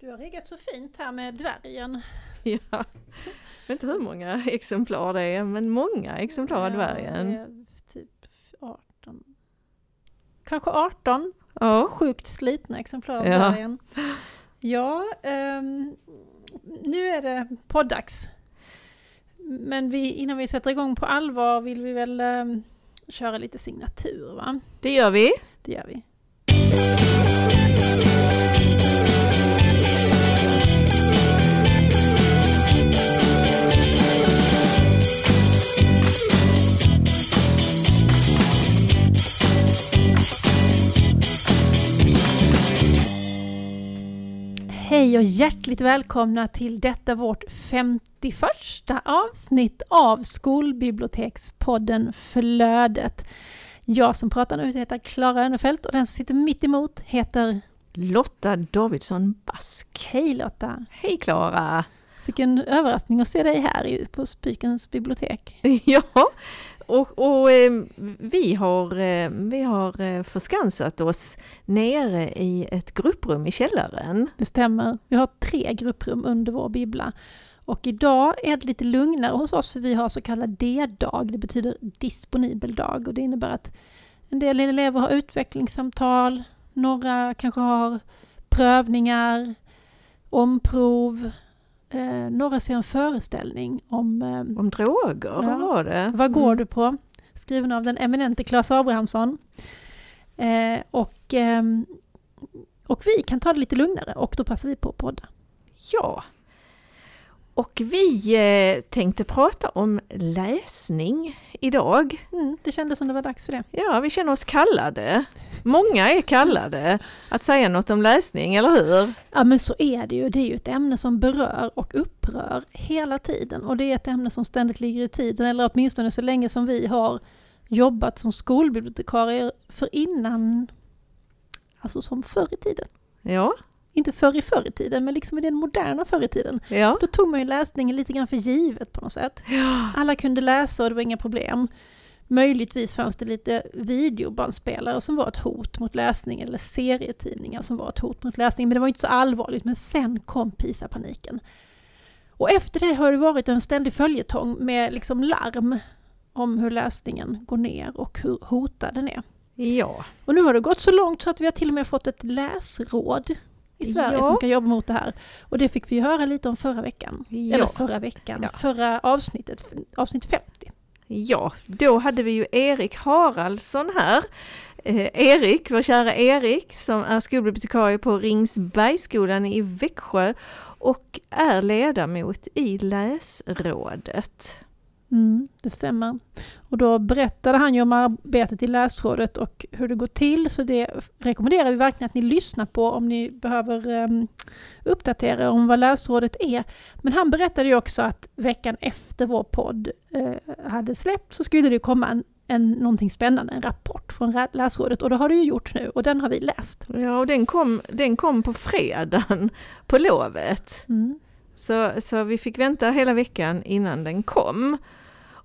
Du har riggat så fint här med dvärgen. Ja, jag vet inte hur många exemplar det är, men många exemplar av dvärgen. det är typ 18. Kanske 18 Ja, sjukt slitna exemplar av Ja. dvärgen. Ja, ehm, nu är det poddags. Men vi, innan vi sätter igång på allvar vill vi väl ehm, köra lite signatur va? det gör vi. Det gör vi. Hej och hjärtligt välkomna till detta vårt 51 avsnitt av skolbibliotekspodden Flödet. Jag som pratar nu heter Klara Önnerfelt och den som sitter mitt emot heter Lotta Davidsson Bask. Hej Lotta! Hej Klara! Vilken överraskning att se dig här på Spykens bibliotek. Ja, och, och eh, vi har, eh, vi har eh, förskansat oss nere i ett grupprum i källaren. Det stämmer. Vi har tre grupprum under vår bibbla. Och idag är det lite lugnare hos oss för vi har så kallad D-dag. Det betyder disponibel dag och det innebär att en del elever har utvecklingssamtal, några kanske har prövningar, omprov, eh, några ser en föreställning om eh, Om droger, Ja. vad var det? Vad går Mm. du på? Skriven av den eminente Claes Abrahamsson. Eh, och, ehm, och vi kan ta det lite lugnare och då passar vi på att podda. Ja. Och vi eh, tänkte prata om läsning idag. Mm, det kändes som det var dags för det. Ja, vi känner oss kallade. Många är kallade att säga något om läsning, eller hur? Ja men så är det ju. Det är ju ett ämne som berör och upprör hela tiden. Och det är ett ämne som ständigt ligger i tiden, eller åtminstone så länge som vi har jobbat som skolbibliotekarier för innan, alltså som förr i tiden. Ja, Inte förr i förr i tiden, men liksom i den moderna förr i tiden. ja. Då tog man ju läsningen lite grann för givet på något sätt. Alla kunde läsa och det var inga problem. Möjligtvis fanns det lite videobandspelare som var ett hot mot läsning eller serietidningar som var ett hot mot läsning. Men det var inte så allvarligt. Men sen kom PISA-paniken. Och efter det har det varit en ständig följetong med liksom larm om hur läsningen går ner och hur hotad den är. Ja, Och nu har det gått så långt så att vi har till och med fått ett läsråd i Sverige Ja. som ska jobba mot det här. Och det fick vi ju höra lite om förra veckan. Eller ja. förra veckan, Ja. förra avsnittet, avsnitt 50. Ja, då hade vi ju Erik Haraldsson här. Eh, Erik, vår kära Erik, som är skolbibliotekarie på Ringsbergsskolan i Växjö och är ledamot i läsrådet. Mm, det stämmer. Och då berättade han ju om arbetet i läsrådet och hur det går till, så det rekommenderar vi verkligen att ni lyssnar på om ni behöver um, uppdatera er om vad läsrådet är. Men han berättade ju också att veckan efter vår podd eh, hade släppt så skulle det komma en, en, någonting spännande, en rapport från läsrådet och det har det ju gjort nu och den har vi läst. Ja, och den kom, den kom på fredagen på lovet. Mm. Så, så vi fick vänta hela veckan innan den kom.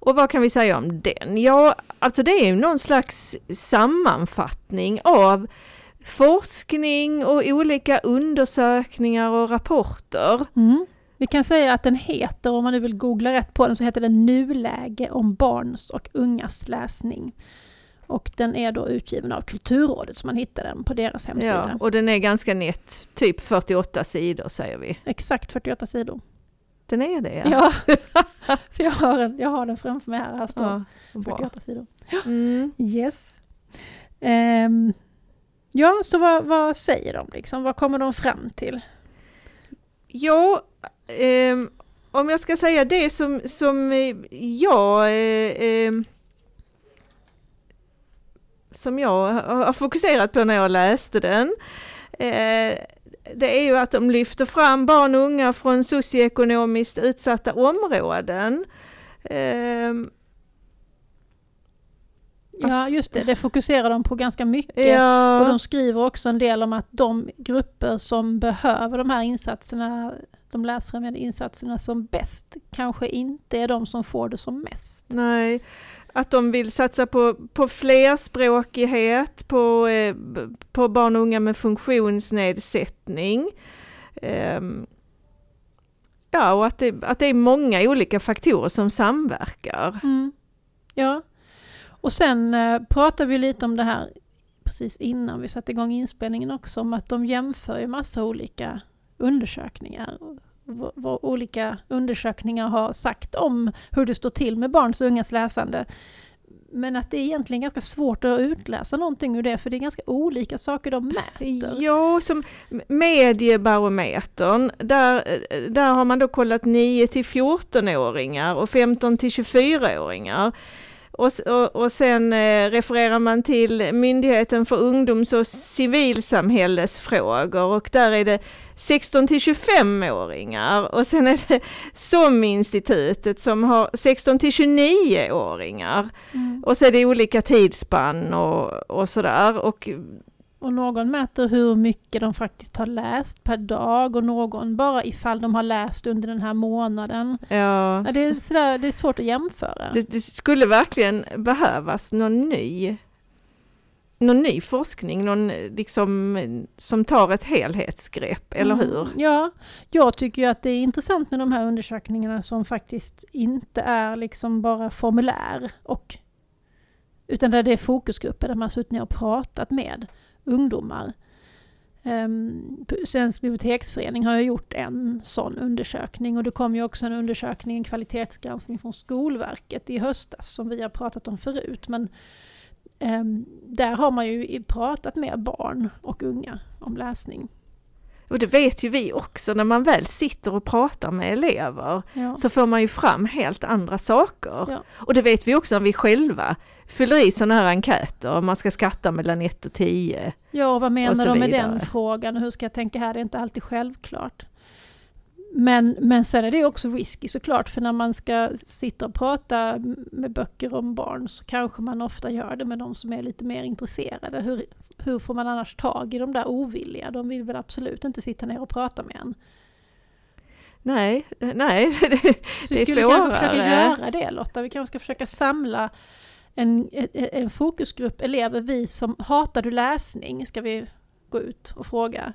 Och vad kan vi säga om den? Ja, alltså det är ju någon slags sammanfattning av forskning och olika undersökningar och rapporter. Mm. Vi kan säga att den heter, om man nu vill googla rätt på den, så heter den Nuläge om barns och ungas läsning. Och den är då utgiven av Kulturrådet, så man hittar den på deras hemsida. Ja, och den är ganska nätt, typ 48 sidor säger vi. Exakt 48 sidor. Den är det ja. Ja, för jag har, en, jag har den framför mig här. Här står Ja, bra. 48 sidor. Mm. Yes. Ehm, ja, så vad, vad säger de liksom? Vad kommer de fram till? Ja, ehm, om jag ska säga det som, som eh, jag eh, ehm, som jag har har fokuserat på när jag läste den. Eh, det är ju att de lyfter fram barn och unga från socioekonomiskt utsatta områden. Ehm, Ja, just det. Det fokuserar de på ganska mycket. ja, Och de skriver också en del om att de grupper som behöver de här insatserna, de läsfrämjande insatserna som bäst, kanske inte är de som får det som mest. Nej, att de vill satsa på, på flerspråkighet, på, eh, på barn och unga med funktionsnedsättning. Eh, ja, och att det, att det är många olika faktorer som samverkar. Mm. Ja, och sen eh, pratade vi lite om det här precis innan vi satte igång inspelningen också, om att de jämför ju massa olika undersökningar. Vad, olika undersökningar har sagt om hur det står till med barns och ungas läsande. Men att det är egentligen ganska svårt att utläsa någonting ur det, för det är ganska olika saker de mäter. Ja, som mediebarometern, där, där har man då kollat 9 till 14-åringar och 15 till 24-åringar. Och, och, och sen eh, refererar man till Myndigheten för ungdoms och civilsamhällesfrågor och där är det 16 till 25-åringar och sen är det SOM-institutet som har 16 till 29-åringar. Mm. Och så är det olika tidsspann och, och sådär. Och, och någon mäter hur mycket de faktiskt har läst per dag och någon bara ifall de har läst under den här månaden. Ja, det, är sådär, det är svårt att jämföra. Det, det skulle verkligen behövas någon ny någon ny forskning, någon liksom som tar ett helhetsgrepp, eller mm, hur? Ja, jag tycker ju att det är intressant med de här undersökningarna som faktiskt inte är liksom bara formulär och utan där det är fokusgrupper där man suttit ner och pratat med ungdomar. Um, Svensk biblioteksförening har ju gjort en sån undersökning och det kom ju också en undersökning, en kvalitetsgranskning från Skolverket i höstas som vi har pratat om förut. Men um, där har man ju pratat med barn och unga om läsning. Och det vet ju vi också, när man väl sitter och pratar med elever ja. så får man ju fram helt andra saker. Ja. Och det vet vi också när vi själva fyller i sådana här enkäter, man ska skatta mellan 1 och 10. Ja, och vad menar de med den frågan? Hur ska jag tänka här? Det är inte alltid självklart. Men, men sen är det också risky såklart, för när man ska sitta och prata med böcker om barn så kanske man ofta gör det med de som är lite mer intresserade. Hur, hur får man annars tag i de där ovilliga? De vill väl absolut inte sitta ner och prata med en. Nej, nej, det, det är svårare. Vi skulle kanske försöka göra det Lotta, vi kanske ska försöka samla en, en fokusgrupp elever, vi som hatar du läsning, ska vi gå ut och fråga.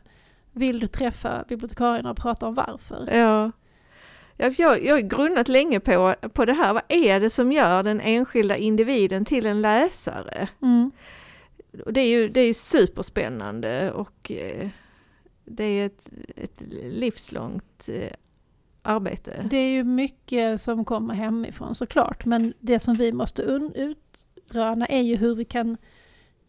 Vill du träffa bibliotekarierna och prata om varför? Ja. Jag, jag har grunnat länge på, på det här, vad är det som gör den enskilda individen till en läsare? Mm. Det är ju det är superspännande och eh, det är ett, ett livslångt eh, arbete. Det är ju mycket som kommer hemifrån såklart, men det som vi måste utröna är ju hur vi kan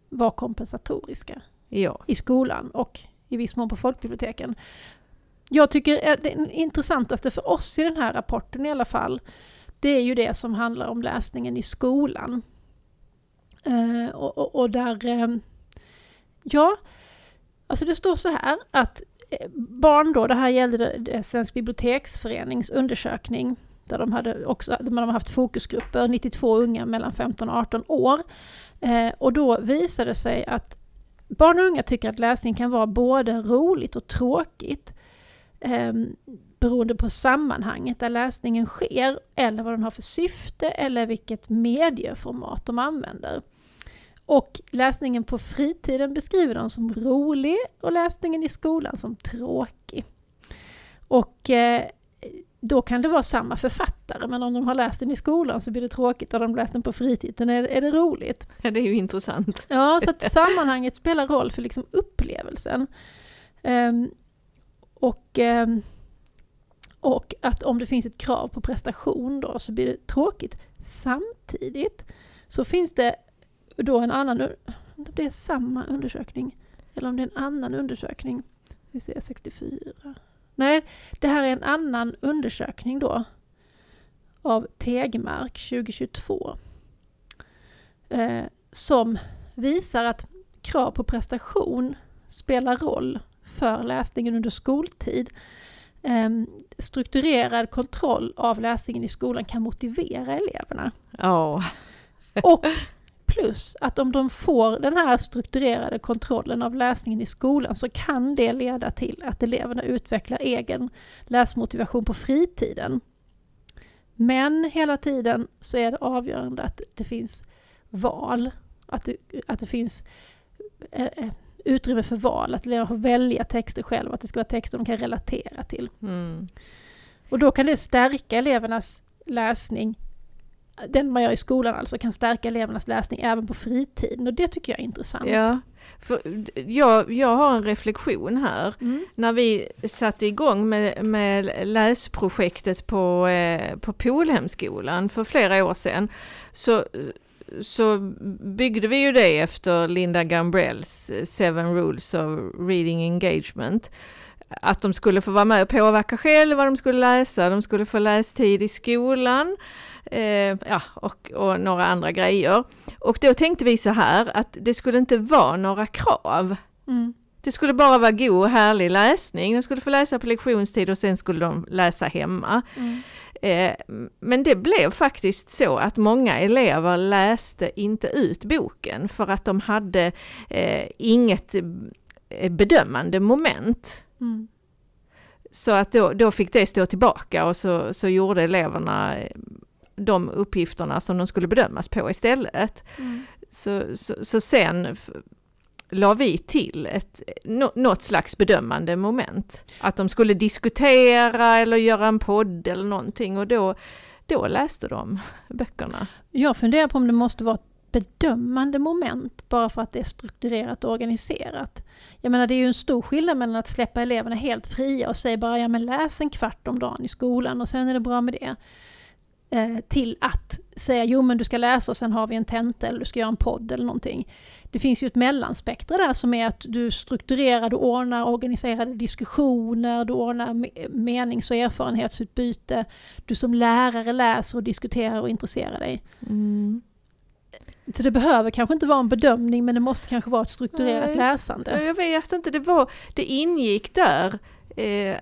vara kompensatoriska ja. i skolan och i viss mån på folkbiblioteken. Jag tycker det intressantaste för oss i den här rapporten i alla fall, det är ju det som handlar om läsningen i skolan. Eh, och, och, och, där, eh, ja, alltså det står så här att eh, barn då, det här gällde Svensk biblioteksförenings undersökning, där de hade också de hade haft fokusgrupper, 92 unga mellan 15 och 18 år. Och då visade det sig att Barn och unga tycker att läsning kan vara både roligt och tråkigt ehm, beroende på sammanhanget där läsningen sker eller vad den har för syfte eller vilket medieformat de använder. Och läsningen på fritiden beskriver de som rolig och läsningen i skolan som tråkig. Och eh, då kan det vara samma författare, men om de har läst den i skolan så blir det tråkigt, och de läst den på fritiden är, är det roligt. Ja, det är ju intressant. Ja, så att sammanhanget spelar roll för liksom upplevelsen. Um, och, um, och att om det finns ett krav på prestation då så blir det tråkigt. Samtidigt så finns det då en annan, om det är samma undersökning, eller om det är en annan undersökning, vi ser 64, Nej, det här är en annan undersökning då av Tegmark 2022 eh, som visar att krav på prestation spelar roll för läsningen under skoltid. Eh, strukturerad kontroll av läsningen i skolan kan motivera eleverna. Oh. Och Plus att om de får den här strukturerade kontrollen av läsningen i skolan så kan det leda till att eleverna utvecklar egen läsmotivation på fritiden. Men hela tiden så är det avgörande att det finns val, att det, att det finns eh, eh, utrymme för val, att eleverna får välja texter själva, att det ska vara texter de kan relatera till. Mm. Och då kan det stärka elevernas läsning, den man gör i skolan alltså, kan stärka elevernas läsning även på fritiden och det tycker jag är intressant. Ja, för jag, jag har en reflektion här. Mm. När vi satte igång med, med läsprojektet på, eh, på Polhemskolan för flera år sedan så, så byggde vi ju det efter Linda Gambrells eh, Seven Rules of Reading Engagement. Att de skulle få vara med och påverka själva vad de skulle läsa, de skulle få lästid i skolan eh, ja, och, och några andra grejer. Och då tänkte vi så här att det skulle inte vara några krav. Mm. Det skulle bara vara god och härlig läsning. De skulle få läsa på lektionstid och sen skulle de läsa hemma. Mm. Eh, men det blev faktiskt så att många elever läste inte ut boken för att de hade eh, inget eh, bedömande moment. Mm. Så att då, då fick det stå tillbaka och så, så gjorde eleverna eh, de uppgifterna som de skulle bedömas på istället. Mm. Så, så, så sen la vi till ett, nå- något slags bedömande moment. Att de skulle diskutera eller göra en podd eller någonting och då, då läste de böckerna. Jag funderar på om det måste vara ett bedömande moment bara för att det är strukturerat och organiserat. Jag menar det är ju en stor skillnad mellan att släppa eleverna helt fria och säga bara ja men läs en kvart om dagen i skolan och sen är det bra med det. Eh, till att säga jo men du ska läsa och sen har vi en tenta eller du ska göra en podd eller någonting. Det finns ju ett mellanspektra där som är att du strukturerar, du ordnar organiserade diskussioner, du ordnar me- menings och erfarenhetsutbyte. Du som lärare läser och diskuterar och intresserar dig. Så det behöver kanske inte vara en bedömning men det måste kanske vara ett strukturerat Nej. läsande. Jag vet inte, det var, det ingick där eh,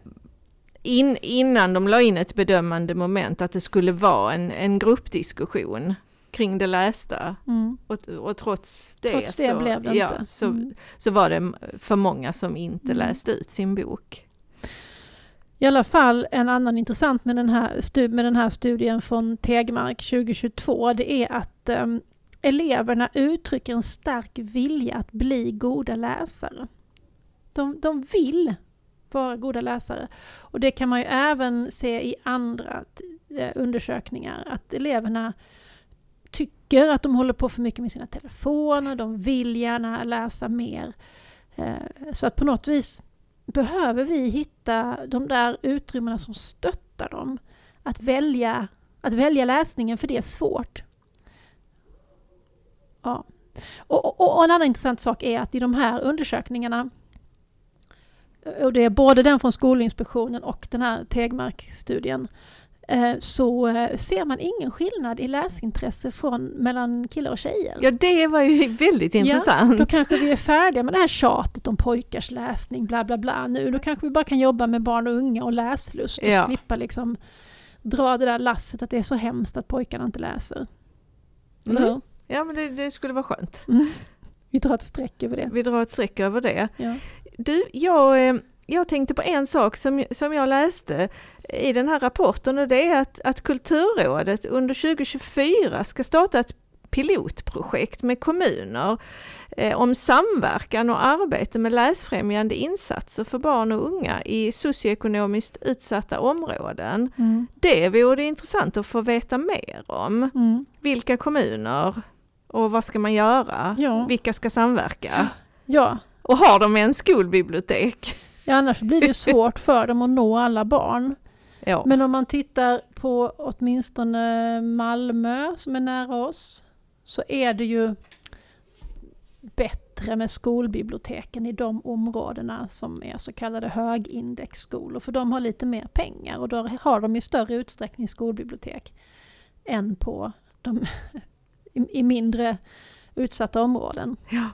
in, innan de la in ett bedömande moment att det skulle vara en, en gruppdiskussion kring det lästa. Mm. Och, och trots det, Trots det så, blev det ja, inte. Så, Mm. så var det för många som inte Mm. läste ut sin bok. I alla fall en annan intressant med den här, med den här studien från Tegmark 2022 det är att em, eleverna uttrycker en stark vilja att bli goda läsare. De, de vill vara goda läsare. Och det kan man ju även se i andra eh, undersökningar att eleverna tycker att de håller på för mycket med sina telefoner, de vill gärna läsa mer. Eh, så att på något vis behöver vi hitta de där utrymmena som stöttar dem att välja, att välja läsningen, för det är svårt. Ja. Och, och, och en annan intressant sak är att i de här undersökningarna, och det är både den från Skolinspektionen och den här Tegmark-studien, eh, så eh, ser man ingen skillnad i läsintresse från, mellan killar och tjejer. Ja, det var ju väldigt Ja, intressant. Då kanske vi är färdiga med det här tjatet om pojkars läsning, bla bla bla nu. Då kanske vi bara kan jobba med barn och unga och läslust och Ja. slippa liksom dra det där lasset att det är så hemskt att pojkarna inte läser. Eller Mm. hur? Ja, men det, det skulle vara skönt. Mm. Vi drar ett streck över det. Vi drar ett streck över det. Ja. Du, jag, eh, jag tänkte på en sak som, som jag läste i den här rapporten och det är att, att Kulturrådet under 2024 ska starta ett pilotprojekt med kommuner eh, om samverkan och arbete med läsfrämjande insatser för barn och unga i socioekonomiskt utsatta områden. Mm. Det vore intressant att få veta mer om. Mm. Vilka kommuner och vad ska man göra? Ja. Vilka ska samverka? Ja. Och har de en skolbibliotek? ja, annars blir det ju svårt för dem att nå alla barn. Ja. Men om man tittar på åtminstone Malmö som är nära oss så är det ju bättre med skolbiblioteken i de områdena som är så kallade högindexskolor för de har lite mer pengar och då har de i större utsträckning skolbibliotek än på de i, i mindre utsatta områden. Ja.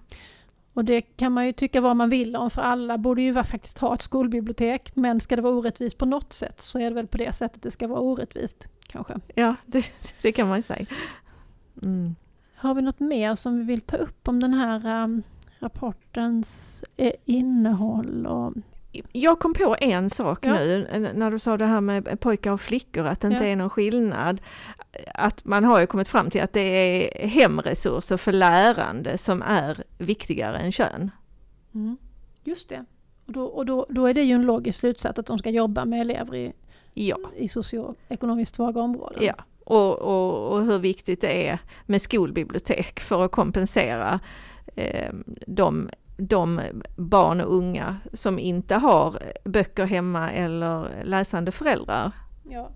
Och det kan man ju tycka vad man vill om för alla borde ju faktiskt ha ett skolbibliotek men ska det vara orättvist på något sätt så är det väl på det sättet det ska vara orättvist kanske. Ja, det, det kan man säga. Mm. Har vi något mer som vi vill ta upp om den här um, rapportens eh, innehåll? Och, Jag kom på en sak Ja. nu n- när du sa det här med pojkar och flickor, att det inte Ja. är någon skillnad. Att man har ju kommit fram till att det är hemresurser för lärande som är viktigare än kön. Mm. Just det. Och, då, och då, då är det ju en logisk slutsats att de ska jobba med elever i, Ja, i socioekonomiskt svaga områden. ja. Och, och, och hur viktigt det är med skolbibliotek för att kompensera eh, de, de barn och unga som inte har böcker hemma eller läsande föräldrar. Ja.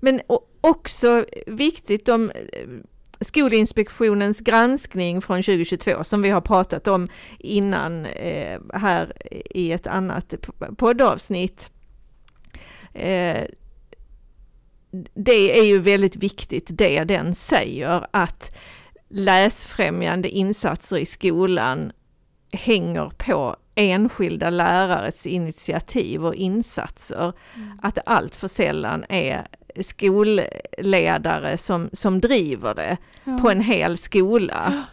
Men också viktigt om eh, Skolinspektionens granskning från 2022 som vi har pratat om innan eh, här i ett annat poddavsnitt. Eh, det är ju väldigt viktigt det den säger att läsfrämjande insatser i skolan hänger på enskilda lärares initiativ och insatser. Mm. Att det allt för sällan är skolledare som, som driver det Ja. på en hel skola.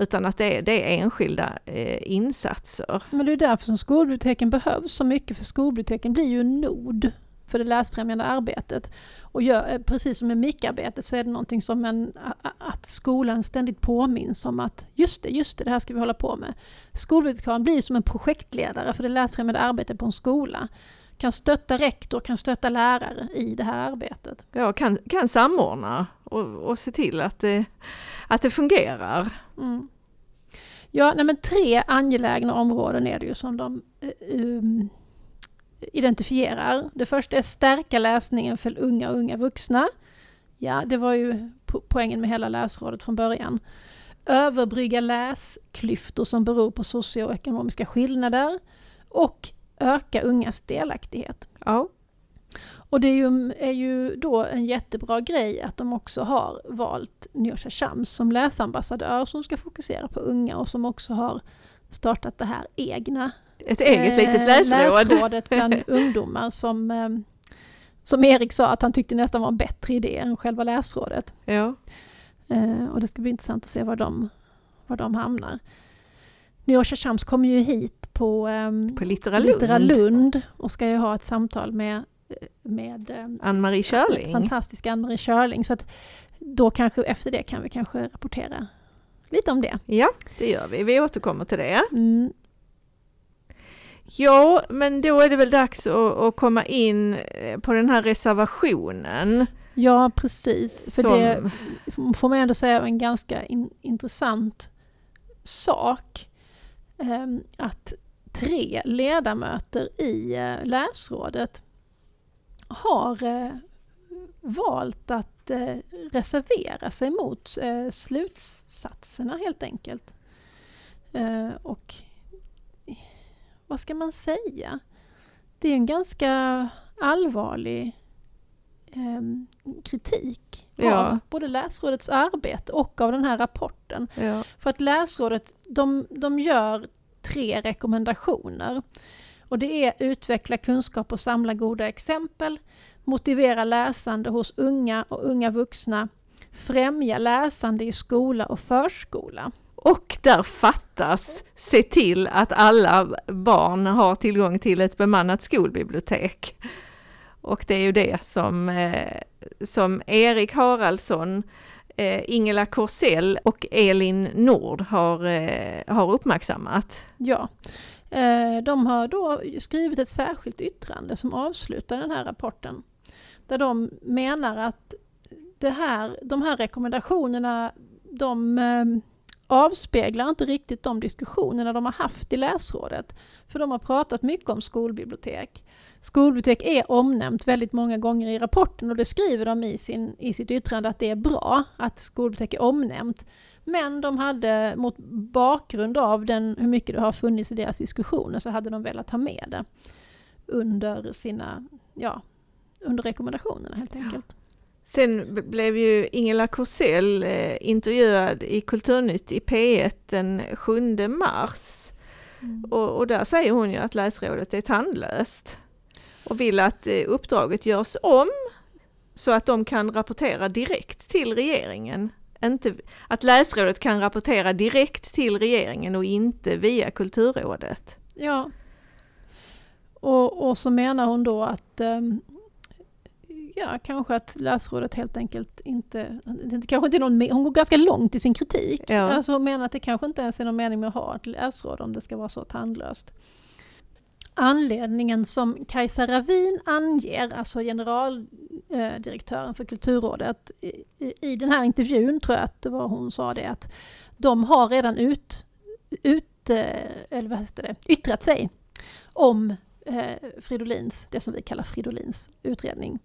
Utan att det är, det är enskilda eh, insatser. Men det är därför som skolbiblioteken behövs så mycket, för skolbiblioteken blir ju en nod för det läsfrämjande arbetet. Och gör, eh, precis som med MIK-arbetet så är det någonting som en, att skolan ständigt påminns om att just det, just det, det här ska vi hålla på med. Skolbibliotekarien blir som en projektledare för det läsfrämjande arbetet på en skola. Kan stötta rektor, kan stötta lärare i det här arbetet. Ja, kan, kan samordna och, och se till att det, att det fungerar. Mm. Ja, nej men tre angelägna områden är det ju som de eh, um, identifierar. Det första är stärka läsningen för unga och unga vuxna. Ja, det var ju po- poängen med hela läsrådet från början. Överbrygga läsklyftor som beror på socioekonomiska skillnader och öka ungas delaktighet. Ja, Och det är ju, är ju då en jättebra grej att de också har valt Nyosha Shams som läsambassadör som ska fokusera på unga och som också har startat det här egna ett eget eh, litet läsråd. läsrådet bland ungdomar som, eh, som Erik sa att han tyckte nästan var en bättre idé än själva läsrådet. Ja. Eh, och det ska bli intressant att se var de, var de hamnar. Nyosha Shams kommer ju hit på, ehm, På Littera Lund. Littera Lund och ska ju ha ett samtal med, med ehm, Ann-Marie Körling. fantastiska Ann-Marie Körling. Så att då kanske efter det kan vi kanske rapportera lite om det. Ja, det gör vi. Vi återkommer till det. Mm, Ja, men då är det väl dags att, att komma in eh, på den här reservationen. ja, precis. För som, det får man ändå säga är en ganska in, intressant sak. Ehm, att tre ledamöter i eh, läsrådet har eh, valt att reservera sig mot slutsatserna helt enkelt. Och vad ska man säga? Det är en ganska allvarlig ehm, kritik Ja. av både läsrådets arbete och av den här rapporten. ja, För att läsrådet, de, de gör tre rekommendationer. Och det är utveckla kunskap och samla goda exempel, motivera läsande hos unga och unga vuxna, främja läsande i skola och förskola. och där fattas se till att alla barn har tillgång till ett bemannat skolbibliotek. Och det är ju det som, eh, som Erik Haraldsson, eh, Ingela Korsell och Elin Nord har, eh, har uppmärksammat. Ja, de har då skrivit ett särskilt yttrande som avslutar den här rapporten. Där de menar att det här, de här rekommendationerna, de eh, avspeglar inte riktigt de diskussionerna de har haft i läsrådet. För de har pratat mycket om skolbibliotek. Skolbibliotek är omnämnt väldigt många gånger i rapporten och det skriver de i, sin, i sitt yttrande att det är bra att skolbibliotek är omnämnt. Men de hade mot bakgrund av den, hur mycket det har funnits i deras diskussioner så hade de velat ha med det under sina, ja, under rekommendationerna helt enkelt. Sen blev ju Ingela Korsell eh, intervjuad i Kulturnytt i P1 den 7 mars. Och, och där säger hon ju att läsrådet är tandlöst och vill att eh, uppdraget görs om så att de kan rapportera direkt till regeringen. Inte, att läsrådet kan rapportera direkt till regeringen och inte via Kulturrådet. Ja. Och, och så menar hon då att ehm, ja, kanske att läsrådet helt enkelt inte... Det kanske inte är någon, hon går ganska långt i sin kritik. Ja. Alltså hon menar att det kanske inte ens är någon mening med att ha ett läsråd om det ska vara så tandlöst. Anledningen som Kajsa Ravin anger, alltså generaldirektören för Kulturrådet, i, i, i den här intervjun tror jag att det var hon sa det, att de har redan ut, ut, eh, eller vad heter det, yttrat sig om eh, Fridolins, det som vi kallar Fridolins utredning.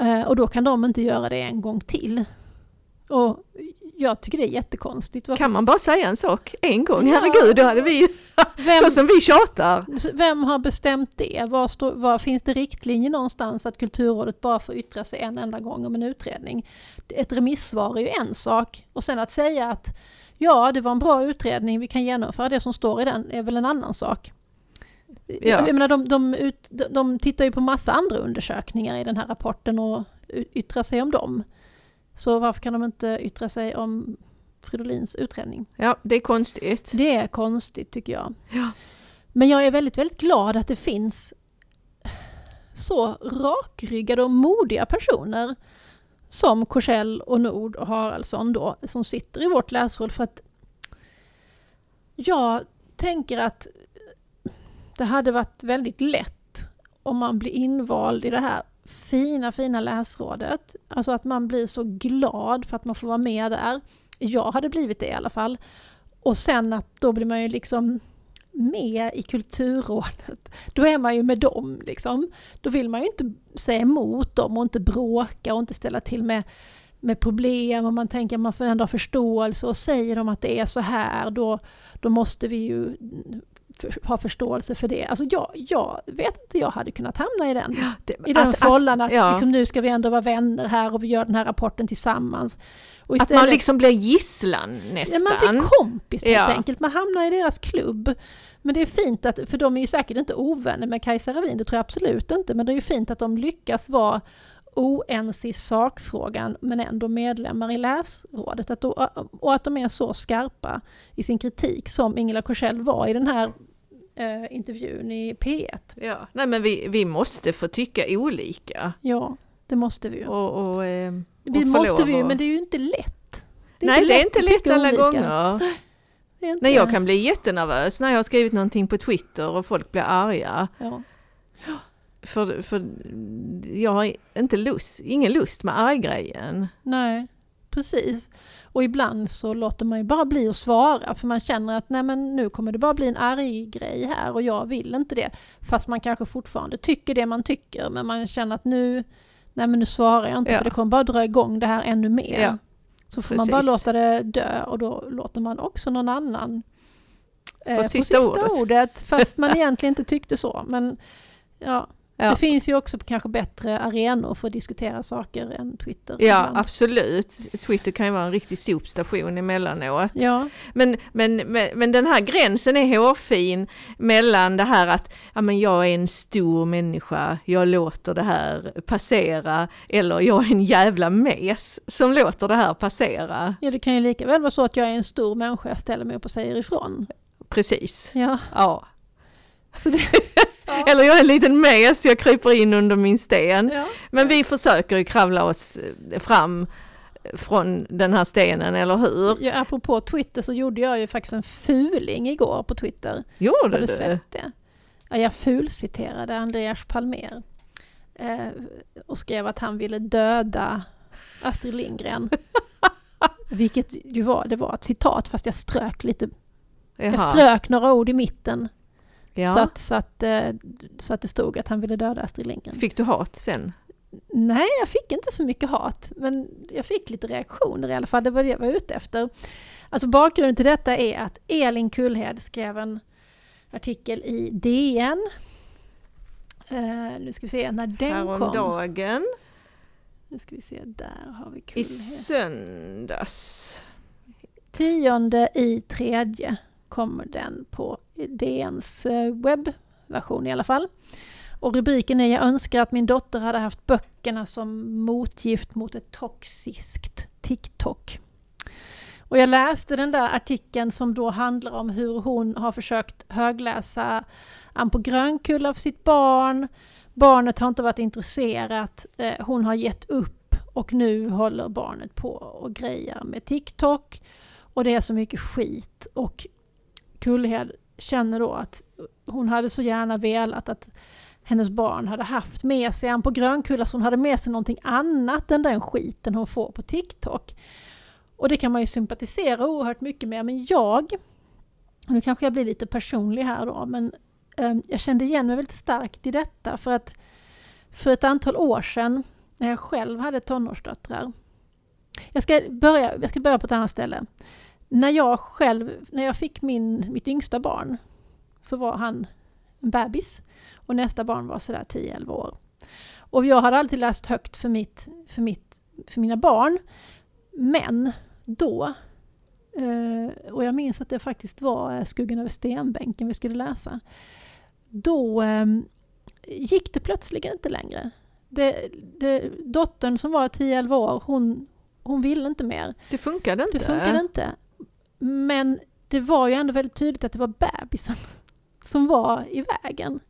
Eh, och då kan de inte göra det en gång till. Och jag tycker det är jättekonstigt. Varför- Kan man bara säga en sak en gång? Ja. Herregud, då hade vi Vem, så som vi tjatar. vem har bestämt det? Var, står, var finns det riktlinjer någonstans att Kulturrådet bara får yttra sig en enda gång om en utredning? Ett remissvar är ju en sak och sen att säga att ja, det var en bra utredning, vi kan genomföra det som står i den, är väl en annan sak. Ja. Jag menar, de, de, ut, de, tittar ju på massa andra undersökningar i den här rapporten och yttrar sig om dem. Så varför kan de inte yttra sig om Fridolins utredning? Ja, det är konstigt. Det är konstigt tycker jag. Ja. Men jag är väldigt, väldigt glad att det finns så rakryggade och modiga personer som Korsell och Nord och Haraldsson då, som sitter i vårt läsråd för att jag tänker att det hade varit väldigt lätt om man blir invald i det här fina, fina läsrådet. Alltså att man blir så glad för att man får vara med där. Jag hade blivit det i alla fall. Och sen att då blir man ju liksom med i Kulturrådet. Då är man ju med dem liksom. Då vill man ju inte säga emot dem och inte bråka och inte ställa till med, med problem och man tänker att man får ändå ha förståelse och säger de att det är så här då, då måste vi ju för, ha förståelse för det. Alltså jag, jag vet inte, jag hade kunnat hamna i den, Det- i den att- fållan att, ja. liksom, nu ska vi ändå vara vänner här och vi gör den här rapporten tillsammans. Och Att man liksom blir gisslan Ja, nästan. man blir kompis helt Ja. enkelt, man hamnar i deras klubb. Men det är fint att, för de är ju säkert inte ovänner med Kajsa Ravin, det tror jag absolut inte, men det är ju fint att de lyckas vara oense i sakfrågan men ändå medlemmar i läsrådet. Att då, och att de är så skarpa i sin kritik som Ingela Korsell var i den här eh, intervjun i P1. Ja. Nej men vi, vi måste få tycka olika. Ja, det måste vi ju. Och, och, eh, Vi och få måste vi ju, men det är ju inte lätt. Nej det är inte lätt tycka alla olika. gånger. Det inte- Nej jag kan bli jättenervös när jag har skrivit någonting på Twitter och folk blir arga. Ja. För, för jag har inte lust, ingen lust med arggrejen. Nej, precis. Och ibland så låter man ju bara bli att svara för man känner att nej men nu kommer det bara bli en arg grej här och jag vill inte det. Fast man kanske fortfarande tycker det man tycker men man känner att nu, nej men nu svarar jag inte Ja. för det kommer bara dra igång det här ännu mer. Ja, så får man bara precis. låta det dö och då låter man också någon annan eh, Få få sista ordet. ordet. Fast man egentligen inte tyckte så. Men ja, Ja. det finns ju också kanske bättre arenor för att diskutera saker än Twitter. Ja ibland. absolut. Twitter kan ju vara en riktig sopstation emellanåt. Ja, Men, men, men, men den här gränsen är hårfin mellan det här att ja, men jag är en stor människa, jag låter det här passera, eller jag är en jävla mes som låter det här passera. Ja, det kan ju lika väl vara så att jag är en stor människa, jag ställer mig upp och säger ifrån. Precis. Ja, Ja. så det, Eller jag är en liten mes, jag kryper in under min sten. ja. Men vi försöker ju kravla oss eh, fram från den här stenen, eller hur? Ja, apropå Twitter så gjorde jag ju faktiskt en fuling igår på Twitter. Har Gjorde du du? sett det? Ja, jag fulciterade Andreas Palmer eh, och skrev att han ville döda Astrid Lindgren. Vilket ju var, det var ett citat fast jag strök lite, jag Jaha. strök några ord i mitten. Ja. Så, att, så, att, eh, så att det stod att han ville döda Astrid Lindgren. Fick du hat sen? Nej, jag fick inte så mycket hat, men jag fick lite reaktioner i alla fall. Det var det jag var ute efter. Alltså bakgrunden till detta är att Elin Kullhed skrev en artikel i DN. Eh, nu ska vi se när den kom. Häromdagen? Nu ska vi se, där har vi I Kullhed. söndags? Tionde i tredje kommer den på DNs eh, webbversion i alla fall. Och rubriken är Jag önskar att min dotter hade haft böckerna som motgift mot ett toxiskt TikTok. Och jag läste den där artikeln som då handlar om hur hon har försökt högläsa Ann på Grönkulla för sitt barn. Barnet har inte varit intresserat, eh, hon har gett upp och nu håller barnet på och grejar med TikTok. Och det är så mycket skit och Kullhed känner då att hon hade så gärna velat att hennes barn hade haft med sig en på Grönkulla, så hon hade med sig någonting annat än den skiten hon får på TikTok. Och det kan man ju sympatisera oerhört mycket med, men jag, nu kanske jag blir lite personlig här då, men eh, jag kände igen mig väldigt starkt i detta för att för ett antal år sedan, när jag själv hade tonårsdöttrar, jag ska börja, jag ska börja på ett annat ställe. När jag själv, när jag fick min, mitt yngsta barn, så var han en bebis och nästa barn var sådär 10-11 år. Och jag hade alltid läst högt för, mitt, för, mitt, för mina barn. Men då, eh, och jag minns att det faktiskt var eh, Skuggan över stenbänken vi skulle läsa. Då eh, gick det plötsligt inte längre. Det, det, dottern som var 10-11 år, hon, hon ville inte mer. Det funkade inte. Det funkade inte. Men det var ju ändå väldigt tydligt att det var bebisen som var i vägen.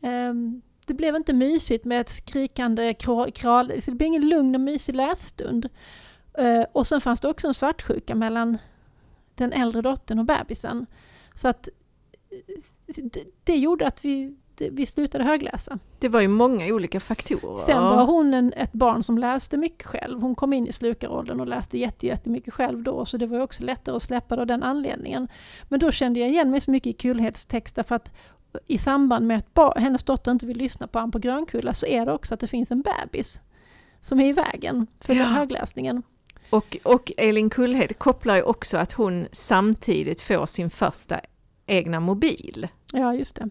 Um, det blev inte mysigt med ett skrikande kral, det blev ingen lugn och mysig lässtund. Uh, och sen fanns det också en svartsjuka mellan den äldre dottern och bebisen. Så att eh, det, det gjorde att vi, vi slutade högläsa. Det var ju många olika faktorer. Sen var hon en, ett barn som läste mycket själv. Hon kom in i slukaråldern och läste jättemycket själv då, så det var också lättare att släppa av den anledningen. Men då kände jag igen mig så mycket i Kulhedstext därför att i samband med att hennes dotter inte vill lyssna på han på Grönkulla så är det också att det finns en bebis som är i vägen för ja. högläsningen. Och, och Elin Kullhed kopplar ju också att hon samtidigt får sin första egna mobil. Ja, just det.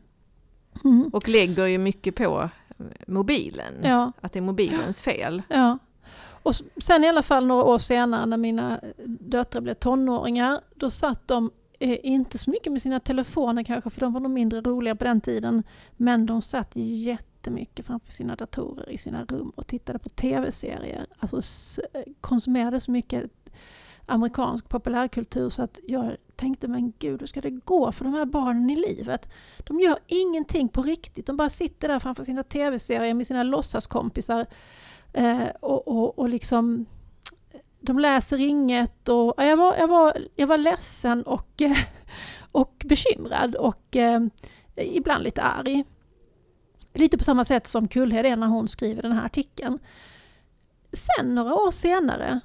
Mm. Och lägger ju mycket på mobilen, ja. att det är mobilens fel. Ja. Och sen i alla fall några år senare när mina döttrar blev tonåringar, då satt de eh, inte så mycket med sina telefoner kanske, för de var nog mindre roliga på den tiden, men de satt jättemycket framför sina datorer i sina rum och tittade på tv-serier. Alltså konsumerade så mycket amerikansk populärkultur så att jag tänkte, men gud, hur ska det gå för de här barnen i livet? De gör ingenting på riktigt, de bara sitter där framför sina tv-serier med sina låtsaskompisar eh, och, och, och liksom de läser inget och jag var, jag var, jag var ledsen och, och bekymrad och eh, ibland lite arg. Lite på samma sätt som Kullhed är när hon skriver den här artikeln. Sen några år senare,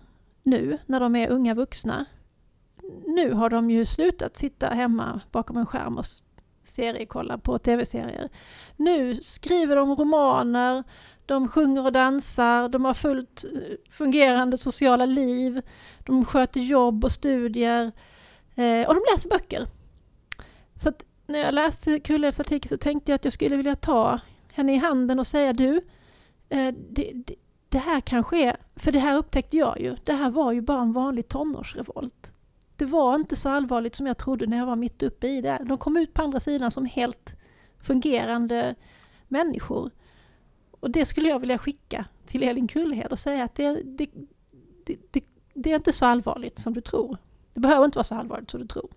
nu när de är unga vuxna, nu har de ju slutat sitta hemma bakom en skärm och seriekolla på tv-serier. Nu skriver de romaner, de sjunger och dansar, de har fullt eh, fungerande sociala liv, de sköter jobb och studier eh, och de läser böcker. Så att när jag läste Kulleds artikel så tänkte jag att jag skulle vilja ta henne i handen och säga du, eh, det, det, det här kanske är, för det här upptäckte jag ju, det här var ju bara en vanlig tonårsrevolt det var inte så allvarligt som jag trodde när jag var mitt uppe i det. De kom ut på andra sidan som helt fungerande människor. Och det skulle jag vilja skicka till Elin Kullhed och säga att det, det, det, det, är inte så allvarligt som du tror. Det behöver inte vara så allvarligt som du tror.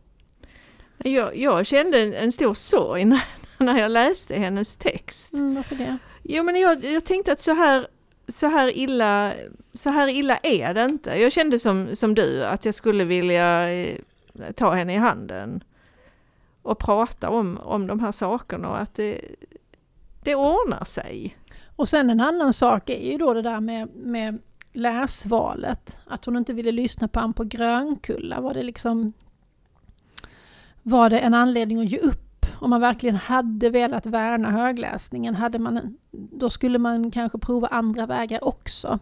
Jag, jag kände en, en stor sorg när, när jag läste hennes text. Mm, varför det? Jo men jag, jag tänkte att så här så här illa, så här illa är det inte. Jag kände som, som du att jag skulle vilja eh, ta henne i handen och prata om, om de här sakerna och att det, det ordnar sig. Och sen en annan sak är ju då det där med, med läsvalet. Att hon inte ville lyssna på han på Grönkulla. Var det liksom var det en anledning att ge upp om man verkligen hade velat värna högläsningen, hade man, då skulle man kanske prova andra vägar också.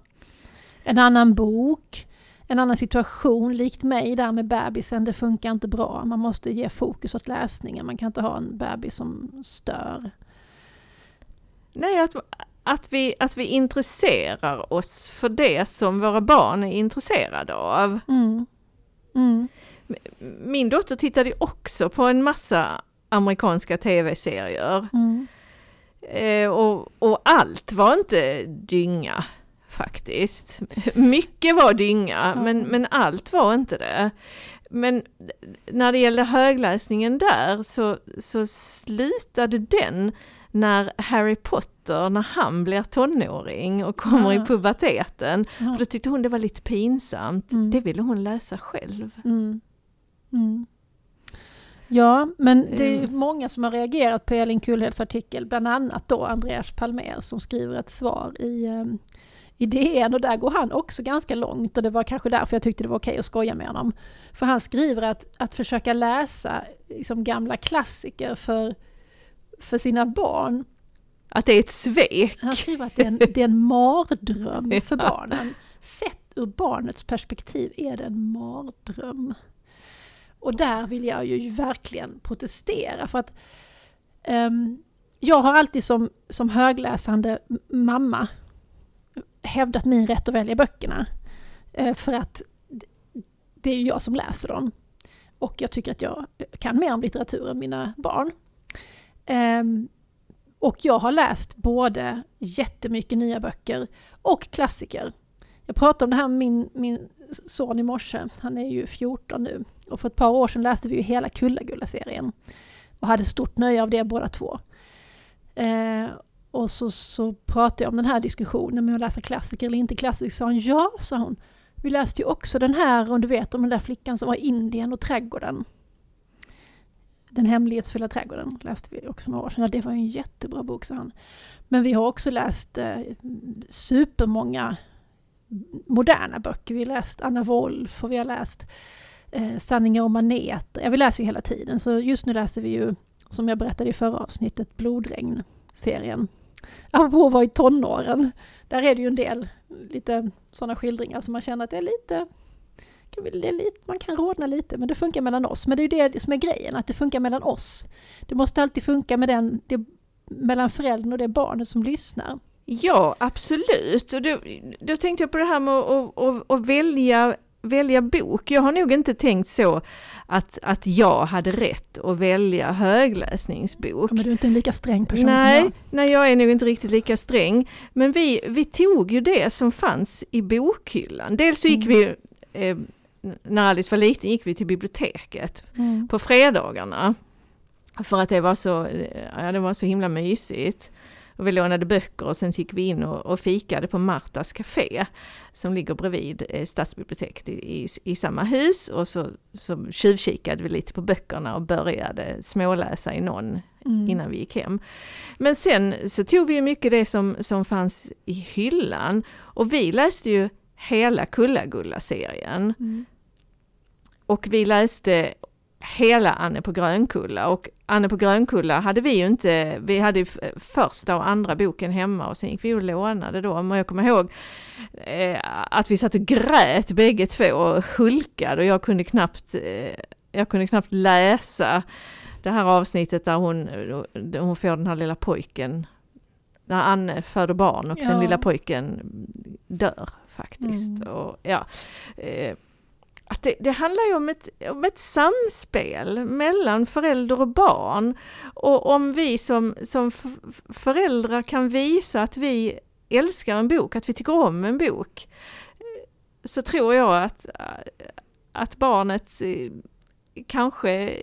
En annan bok, en annan situation, likt mig där med bebisen, det funkar inte bra. Man måste ge fokus åt läsningen, man kan inte ha en bebis som stör. Nej, att, att, vi, att vi intresserar oss för det som våra barn är intresserade av. Mm. Mm. Min dotter tittade också på en massa amerikanska tv-serier. Mm. Eh, och, och allt var inte dynga faktiskt. Mycket var dynga, mm. men, men allt var inte det. Men när det gällde högläsningen där så, så slutade den när Harry Potter, när han blir tonåring och kommer Ah. i puberteten. Ja. För då tyckte hon det var lite pinsamt. Mm. Det ville hon läsa själv. Mm. Ja, men det är Mm. många som har reagerat på Elin Kullheds artikel, bland annat då Andreas Palmér som skriver ett svar i, eh, i DN och där går han också ganska långt och det var kanske därför jag tyckte det var okej att skoja med honom. För han skriver att, att försöka läsa liksom, gamla klassiker för, för sina barn, Att det är ett svek. han skriver att det är en, det är en mardröm för barnen. Sett ur barnets perspektiv är det en mardröm. Och där vill jag ju verkligen protestera för att um, jag har alltid som, som högläsande mamma hävdat min rätt att välja böckerna. Eh, för att det är ju jag som läser dem. Och jag tycker att jag kan mer om litteratur än mina barn. Ehm, och jag har läst både jättemycket nya böcker och klassiker. Jag pratade om det här med min, min son i morse, han är ju 14 nu. Och för ett par år sedan läste vi ju hela Kullagulla-serien. Och hade stort nöje av det båda två. Eh, och så, så pratade jag om den här diskussionen med att läsa klassiker eller inte klassiker. Sa hon, ja, sa hon. Vi läste ju också den här, och du vet om den där flickan som var i Indien och trädgården. Den hemlighetsfulla trädgården läste vi också några år sedan. Ja, det var ju en jättebra bok, sa han. Men vi har också läst eh, supermånga moderna böcker. Vi har läst Anna Wolf och vi har läst eh, Sanningar om maneter. Ja, vi läser ju hela tiden. Så just nu läser vi ju, som jag berättade i förra avsnittet, Blodregn-serien. Apropå var i tonåren. Där är det ju en del lite sådana skildringar som man känner att det är lite kan vi- det är lite, man kan rodna lite, men det funkar mellan oss. Men det är ju det som är grejen, att det funkar mellan oss. Det måste alltid funka med den, det, mellan föräldern och det barnet som lyssnar. Ja, absolut. Och då, då tänkte jag på det här med att, att, att, att välja, välja bok. Jag har nog inte tänkt så att, att jag hade rätt att välja högläsningsbok. Ja, men du är inte en lika sträng person som Nej, jag. nej, jag är nog inte riktigt lika sträng. Men vi, vi tog ju det som fanns i bokhyllan. Dels så gick Mm. vi, eh, när Alice var liten, gick vi till biblioteket Mm. på fredagarna. För att det var så, eh, ja, det var så himla mysigt. Och vi lånade böcker och sen gick vi in och, och fikade på Martas Café som ligger bredvid eh, stadsbiblioteket i, i, i samma hus och så, så tjuvkikade vi lite på böckerna och började småläsa i någon Mm. innan vi gick hem. Men sen så tog vi mycket det som, som fanns i hyllan och vi läste ju hela Kulla-Gulla-serien. Mm. Och vi läste hela Anne på Grönkulla och Anne på Grönkulla hade vi ju inte, vi hade ju första och andra boken hemma och sen gick vi och lånade dem och jag kommer ihåg eh, att vi satt och grät bägge två och hulkade och jag kunde knappt, eh, jag kunde knappt läsa det här avsnittet där hon, där hon får den här lilla pojken när Anne föder barn och Ja. den lilla pojken dör faktiskt. Mm. Och, ja, eh, att det, det handlar ju om ett, om ett samspel mellan förälder och barn. Och om vi som, som föräldrar kan visa att vi älskar en bok, att vi tycker om en bok, så tror jag att, att barnet eh, kanske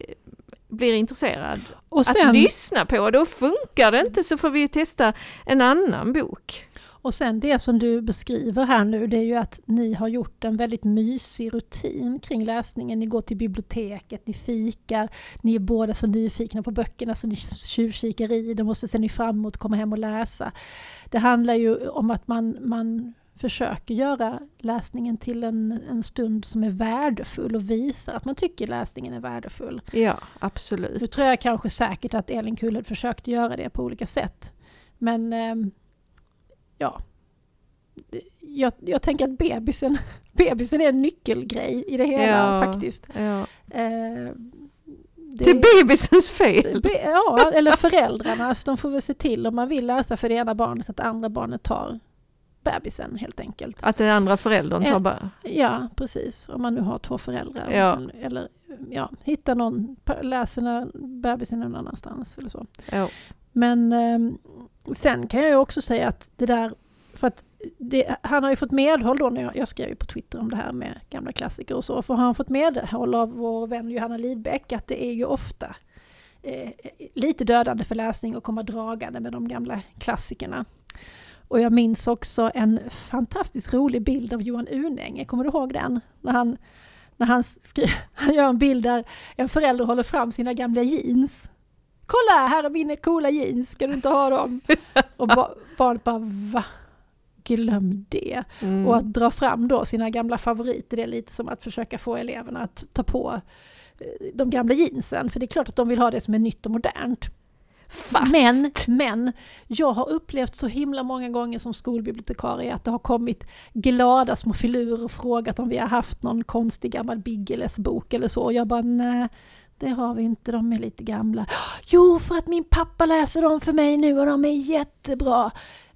blir intresserad sen, att lyssna på det och funkar det inte så får vi ju testa en annan bok. Och sen det som du beskriver här nu, det är ju att ni har gjort en väldigt mysig rutin kring läsningen. Ni går till biblioteket, ni fikar, ni är båda så nyfikna på böckerna så ni tjuvkikar i dem och så ser ni fram emot att komma hem och läsa. Det handlar ju om att man, man försöker göra läsningen till en, en stund som är värdefull och visar att man tycker läsningen är värdefull. Ja, absolut. Nu tror jag kanske säkert att Elin Kulled försökte göra det på olika sätt. Men ehm, ja, jag, jag tänker att bebisen, bebisen är en nyckelgrej i det hela Ja. faktiskt. Ja. Eh, det- Det är bebisens fel. Be- Ja, eller föräldrarna. Så de får väl se till om man vill läsa för det ena barnet att det andra barnet tar bebisen helt enkelt. Att den andra föräldern tar bara... Ja, precis. Om man nu har två föräldrar. Ja. Eller, ja, hitta någon, läser bebisen någon annanstans eller så. Ja. Men ehm, sen kan jag ju också säga att det där, för att det, han har ju fått medhåll då när jag, jag skrev ju på Twitter om det här med gamla klassiker och så, för han har fått medhåll av vår vän Johanna Lidbeck att det är ju ofta eh, lite dödande för läsning och komma dragande med de gamla klassikerna. Och jag minns också en fantastiskt rolig bild av Johan Unänge, kommer du ihåg den? När han, när han, skri- han gör en bild där en förälder håller fram sina gamla jeans. Kolla, här är mina coola jeans, ska du inte ha dem? Och ba- barnet bara va? Glöm det. Mm. Och att dra fram då sina gamla favoriter, det är lite som att försöka få eleverna att ta på eh, de gamla jeansen, för det är klart att de vill ha det som är nytt och modernt. Fast! Men, men jag har upplevt så himla många gånger som skolbibliotekarie att det har kommit glada små filurer och frågat om vi har haft någon konstig gammal Biggeles bok eller så. Och jag bara nej, det har vi inte, de är lite gamla. Jo, för att min pappa läser dem för mig nu och de är jättebra.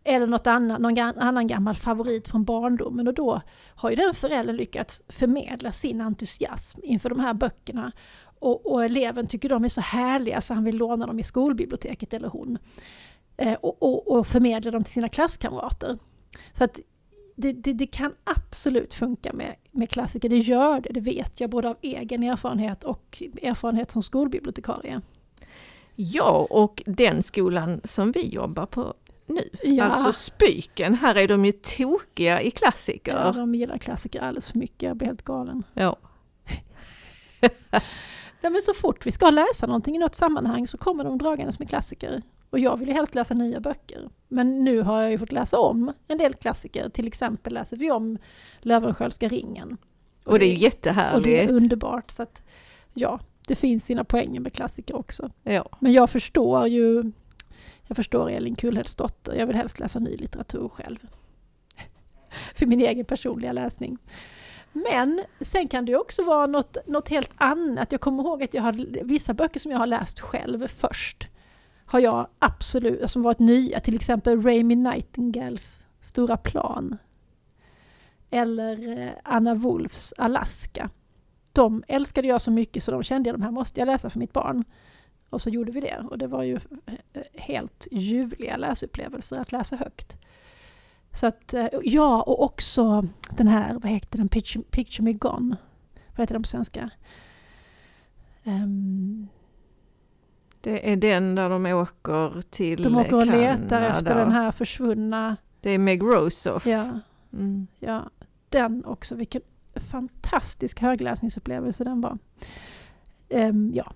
Eller något annat, någon annan gammal favorit från barndomen och då har ju den föräldern lyckats förmedla sin entusiasm inför de här böckerna. Och, och eleven tycker de är så härliga så han vill låna dem i skolbiblioteket, eller hon. Eh, och, och, och förmedla dem till sina klasskamrater. Så att det, det, det kan absolut funka med, med klassiker, det gör det, det vet jag både av egen erfarenhet och erfarenhet som skolbibliotekarie. Ja, och den skolan som vi jobbar på nu, Ja. alltså Spyken, här är de ju tokiga i klassiker. Ja, de gillar klassiker alldeles för mycket, jag blir helt galen. Ja. Nej, men så fort vi ska läsa någonting i något sammanhang så kommer de dragandes med klassiker. Och jag vill ju helst läsa nya böcker. Men nu har jag ju fått läsa om en del klassiker. Till exempel läser vi om Löwenskiöldska ringen. Och det är och det är jättehärligt. underbart. Så att, ja, det finns sina poänger med klassiker också. Ja. Men jag förstår ju jag förstår Elin Kullheds dotter. Jag vill helst läsa ny litteratur själv. För min egen personliga läsning. Men sen kan det ju också vara något, något helt annat. Jag kommer ihåg att jag har vissa böcker som jag har läst själv först. Har jag absolut, alltså som varit nya, till exempel Raimi Nightingales Stora plan. Eller eh, Anna Wolfs Alaska. De älskade jag så mycket så de kände jag de här måste jag läsa för mitt barn. Och så gjorde vi det och det var ju eh, helt ljuvliga läsupplevelser att läsa högt. Så att, eh, ja, och också den här, vad heter den, Picture, Picture Me Gone. Vad heter den på svenska? Um, det är den där de åker till de åker och letar Kanada. efter den här försvunna, Det är Meg Rosoff. ja, Mm. ja, den också, vilken fantastisk högläsningsupplevelse den var. Ehm, ja.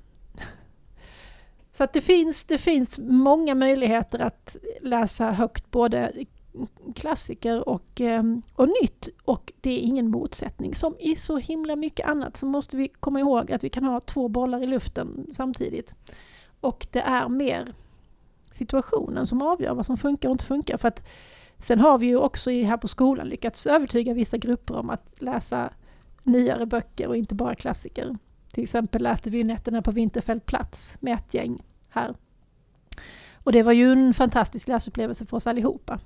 Så att det finns, det finns många möjligheter att läsa högt, både klassiker och, ehm, och nytt. Och det är ingen motsättning. Som i så himla mycket annat så måste vi komma ihåg att vi kan ha två bollar i luften samtidigt. Och det är mer situationen som avgör vad som funkar och inte funkar. För att sen har vi ju också här på skolan lyckats övertyga vissa grupper om att läsa nyare böcker och inte bara klassiker. Till exempel läste vi ju Nätterna på Vinterfält plats med ett gäng här. Och det var ju en fantastisk läsupplevelse för oss allihopa.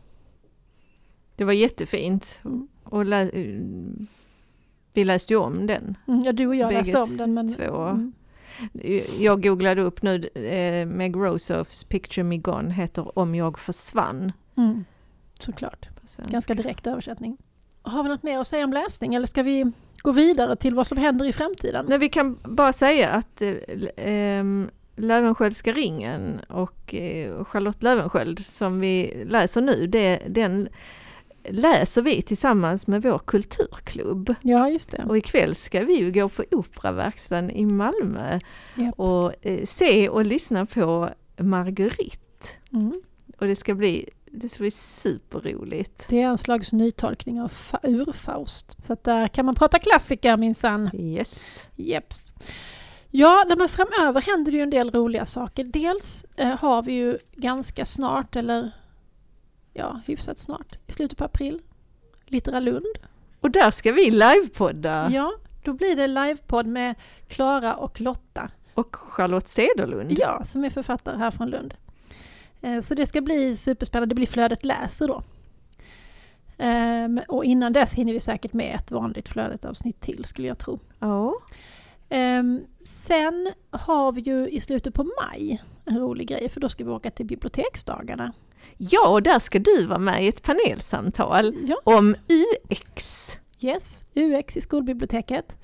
Det var jättefint. Mm. Och lä- vi läste ju om den. Mm, ja, du och jag Bägge läste om den men... två. Mm. Jag googlade upp nu, eh, Meg Rosoffs Picture Me Gone heter Om jag försvann. Mm. Såklart. Ganska direkt översättning. Har vi något mer att säga om läsning eller ska vi gå vidare till vad som händer i framtiden? Nej, vi kan bara säga att eh, ehm, Löwenskiöldska ringen och eh, Charlotte Löwenskiöld som vi läser nu, det, den läser vi tillsammans med vår kulturklubb. Ja, just det. Och ikväll ska vi ju gå på Operaverkstan i Malmö Japp. och eh, se och lyssna på Marguerite. Mm. Och det ska bli, det ska bli superroligt. Det är en slags nytolkning av fa- ur-Faust. Så att där kan man prata klassiker minsann. Yes. Jeps. Ja, men framöver händer det ju en del roliga saker. Dels eh, har vi ju ganska snart, eller ja, hyfsat snart, i slutet på april, Litteralund. Och där ska vi livepodda. Ja, då blir det livepodd med Klara och Lotta. Och Charlotte Cederlund. Ja, som är författare här från Lund. Eh, Så det ska bli superspännande. Det blir Flödet läser då. Ehm, Och innan dess hinner vi säkert med ett vanligt Flödet-avsnitt till skulle jag tro. Ja. Ehm, Sen har vi ju i slutet på maj en rolig grej för då ska vi åka till biblioteksdagarna. Ja, och där ska du vara med i ett panelsamtal Ja, om UX. yes, UX i skolbiblioteket.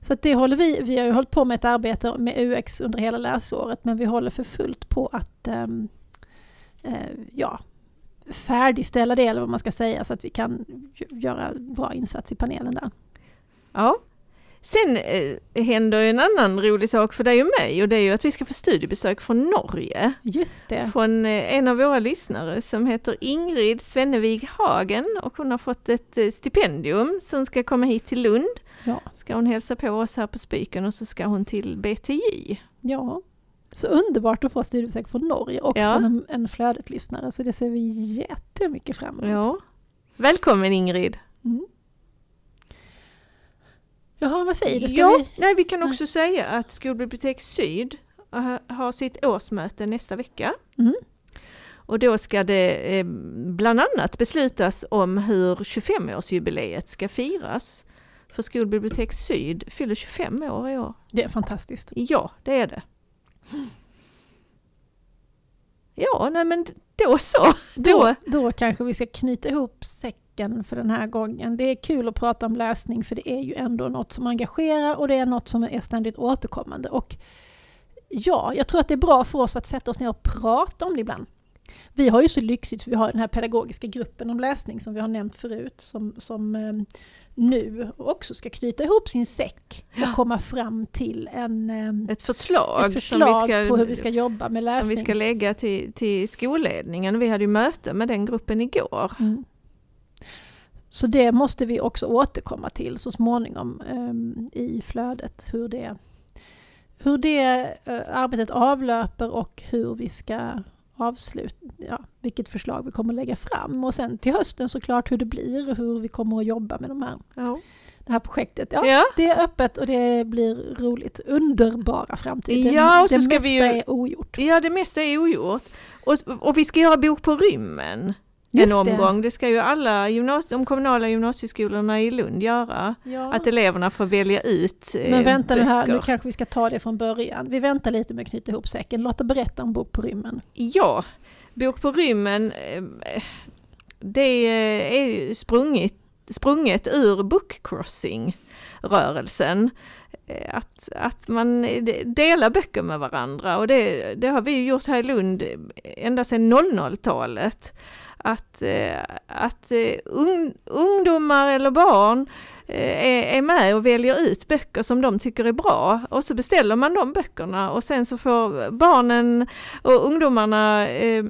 Så det håller vi, vi har ju hållit på med ett arbete med UX under hela läsåret men vi håller för fullt på att um, uh, ja, färdigställa det eller vad man ska säga så att vi kan göra bra insats i panelen där. Ja. Sen eh, händer en annan rolig sak för dig och mig och det är ju att vi ska få studiebesök från Norge. Just det. Från eh, en av våra lyssnare som heter Ingrid Svennevig Hagen och hon har fått ett eh, stipendium som ska komma hit till Lund. Ja. Ska hon hälsa på oss här på Spiken och så ska hon till BTJ. Ja, så underbart att få studiebesök från Norge och Ja. från en, en flödet-lyssnare så det ser vi jättemycket fram emot. Ja. Välkommen Ingrid! Mm. Jaha, vad säger du? Ska ja, vi... nej, vi kan också säga att Skolbibliotek Syd eh, har sitt årsmöte nästa vecka. Mm. Och då ska det eh, bland annat beslutas om hur 25-årsjubileet ska firas. För Skolbibliotek Syd fyller 25 år i år. Det är fantastiskt. Ja, det är det. Ja, nej men då så. Då, Då, då kanske vi ska knyta ihop säcken för den här gången. Det är kul att prata om läsning för det är ju ändå något som engagerar och det är något som är ständigt återkommande. Och ja, jag tror att det är bra för oss att sätta oss ner och prata om det ibland. Vi har ju så lyxigt för vi har den här pedagogiska gruppen om läsning som vi har nämnt förut som, som eh, nu också ska knyta ihop sin säck och Ja. komma fram till en, eh, ett förslag, ett förslag som, vi ska, på hur vi ska jobba med läsning. som vi ska lägga till, till skolledningen. Vi hade ju möte med den gruppen igår. Mm. Så det måste vi också återkomma till så småningom ehm, i flödet. Hur det, hur det eh, arbetet avlöper och hur vi ska avsluta, ja, vilket förslag vi kommer lägga fram. Och sen till hösten såklart hur det blir och hur vi kommer att jobba med de här, Ja. det här projektet. Ja, Ja. Det är öppet och det blir roligt. Underbara framtid. Det, Ja, och så det ska mesta vi ju- är ogjort. ja, det mesta är ogjort. Och, och vi ska göra bok på rymmen. En Just det. omgång. Det. ska ju alla gymnas- de kommunala gymnasieskolorna i Lund göra. Ja. Att eleverna får välja ut eh, Men vänta nu här, böcker. nu kanske vi ska ta det från början. Vi väntar lite med att knyta ihop säcken. Låt oss berätta om Bok på rymmen. Ja, Bok på rymmen, eh, det är ju sprungit, sprunget ur bookcrossing-rörelsen. Eh, Att, att man delar böcker med varandra och det, det har vi gjort här i Lund ända sedan 00-talet. Att, eh, att eh, ung, ungdomar eller barn eh, är, är med och väljer ut böcker som de tycker är bra och så beställer man de böckerna och sen så får barnen och ungdomarna eh,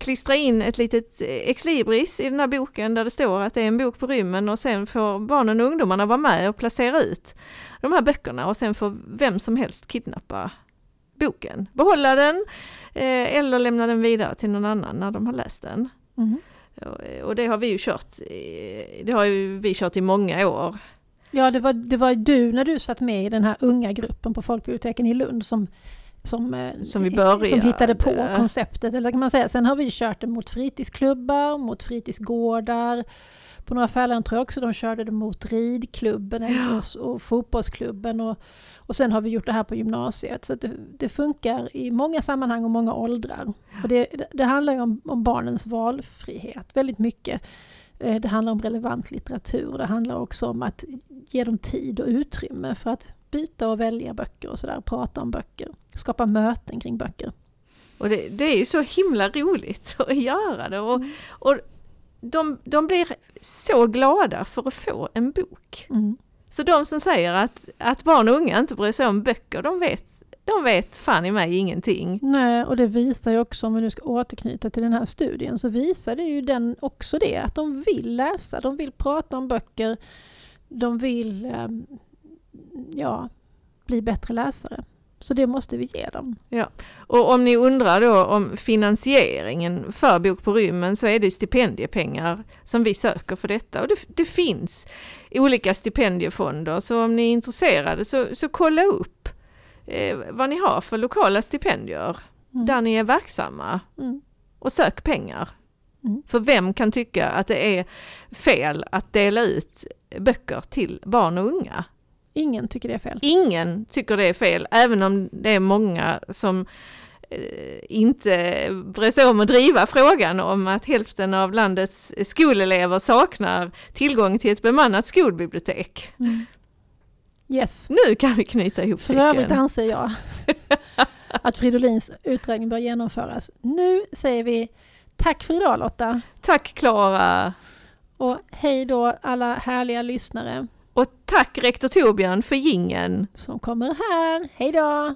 klistra in ett litet eh, exlibris i den här boken där det står att det är en bok på rymmen och sen får barnen och ungdomarna vara med och placera ut de här böckerna och sen får vem som helst kidnappa boken, behålla den eh, eller lämna den vidare till någon annan när de har läst den. Och- Och det har vi ju kört, det har ju vi kört i många år. Ja, det var, det var du när du satt med i den här unga gruppen på folkbiblioteken i Lund som, som, eh, Som vi började. som hittade på konceptet. Eller kan man säga. Sen har vi kört det mot fritidsklubbar, mot fritidsgårdar. På några ställen tror jag också de körde det mot ridklubben Ja. och, och fotbollsklubben. Och, och sen har vi gjort det här på gymnasiet. Så det, det funkar i många sammanhang och många åldrar. Och det, det handlar ju om, om barnens valfrihet väldigt mycket. Eh, Det handlar om relevant litteratur. Det handlar också om att ge dem tid och utrymme för att byta och välja böcker och sådär. Prata om böcker. Skapa möten kring böcker. Och det, det är ju så himla roligt att göra det. Och, Mm. och de, de blir så glada för att få en bok. Mm. Så de som säger att, att barn och unga inte bryr sig om böcker, de vet, de vet fan i mig ingenting. Nej, och det visar ju också, om vi nu ska återknyta till den här studien, så visar det ju den också det, att de vill läsa, de vill prata om böcker, de vill ehm, ja, bli bättre läsare. Så det måste vi ge dem. Och om ni undrar då om finansieringen för Bok på rymmen så är det stipendiepengar som vi söker för detta. Och det, det finns olika stipendiefonder så om ni är intresserade så, så kolla upp eh, vad ni har för lokala stipendier Mm. där ni är verksamma Mm. och sök pengar. Mm. För vem kan tycka att det är fel att dela ut böcker till barn och unga? Ingen tycker det är fel. Ingen tycker det är fel, även om det är många som eh, inte bryr sig om att driva frågan om att hälften av landets skolelever saknar tillgång till ett bemannat skolbibliotek. Mm. Yes. Nu kan vi knyta ihop säcken. För övrigt anser jag att Fridolins utredning bör genomföras. Nu säger vi tack för idag Lotta. Tack Klara. Och hej då alla härliga lyssnare. Och tack rektor Torbjörn för gingen Som kommer här. Hej då!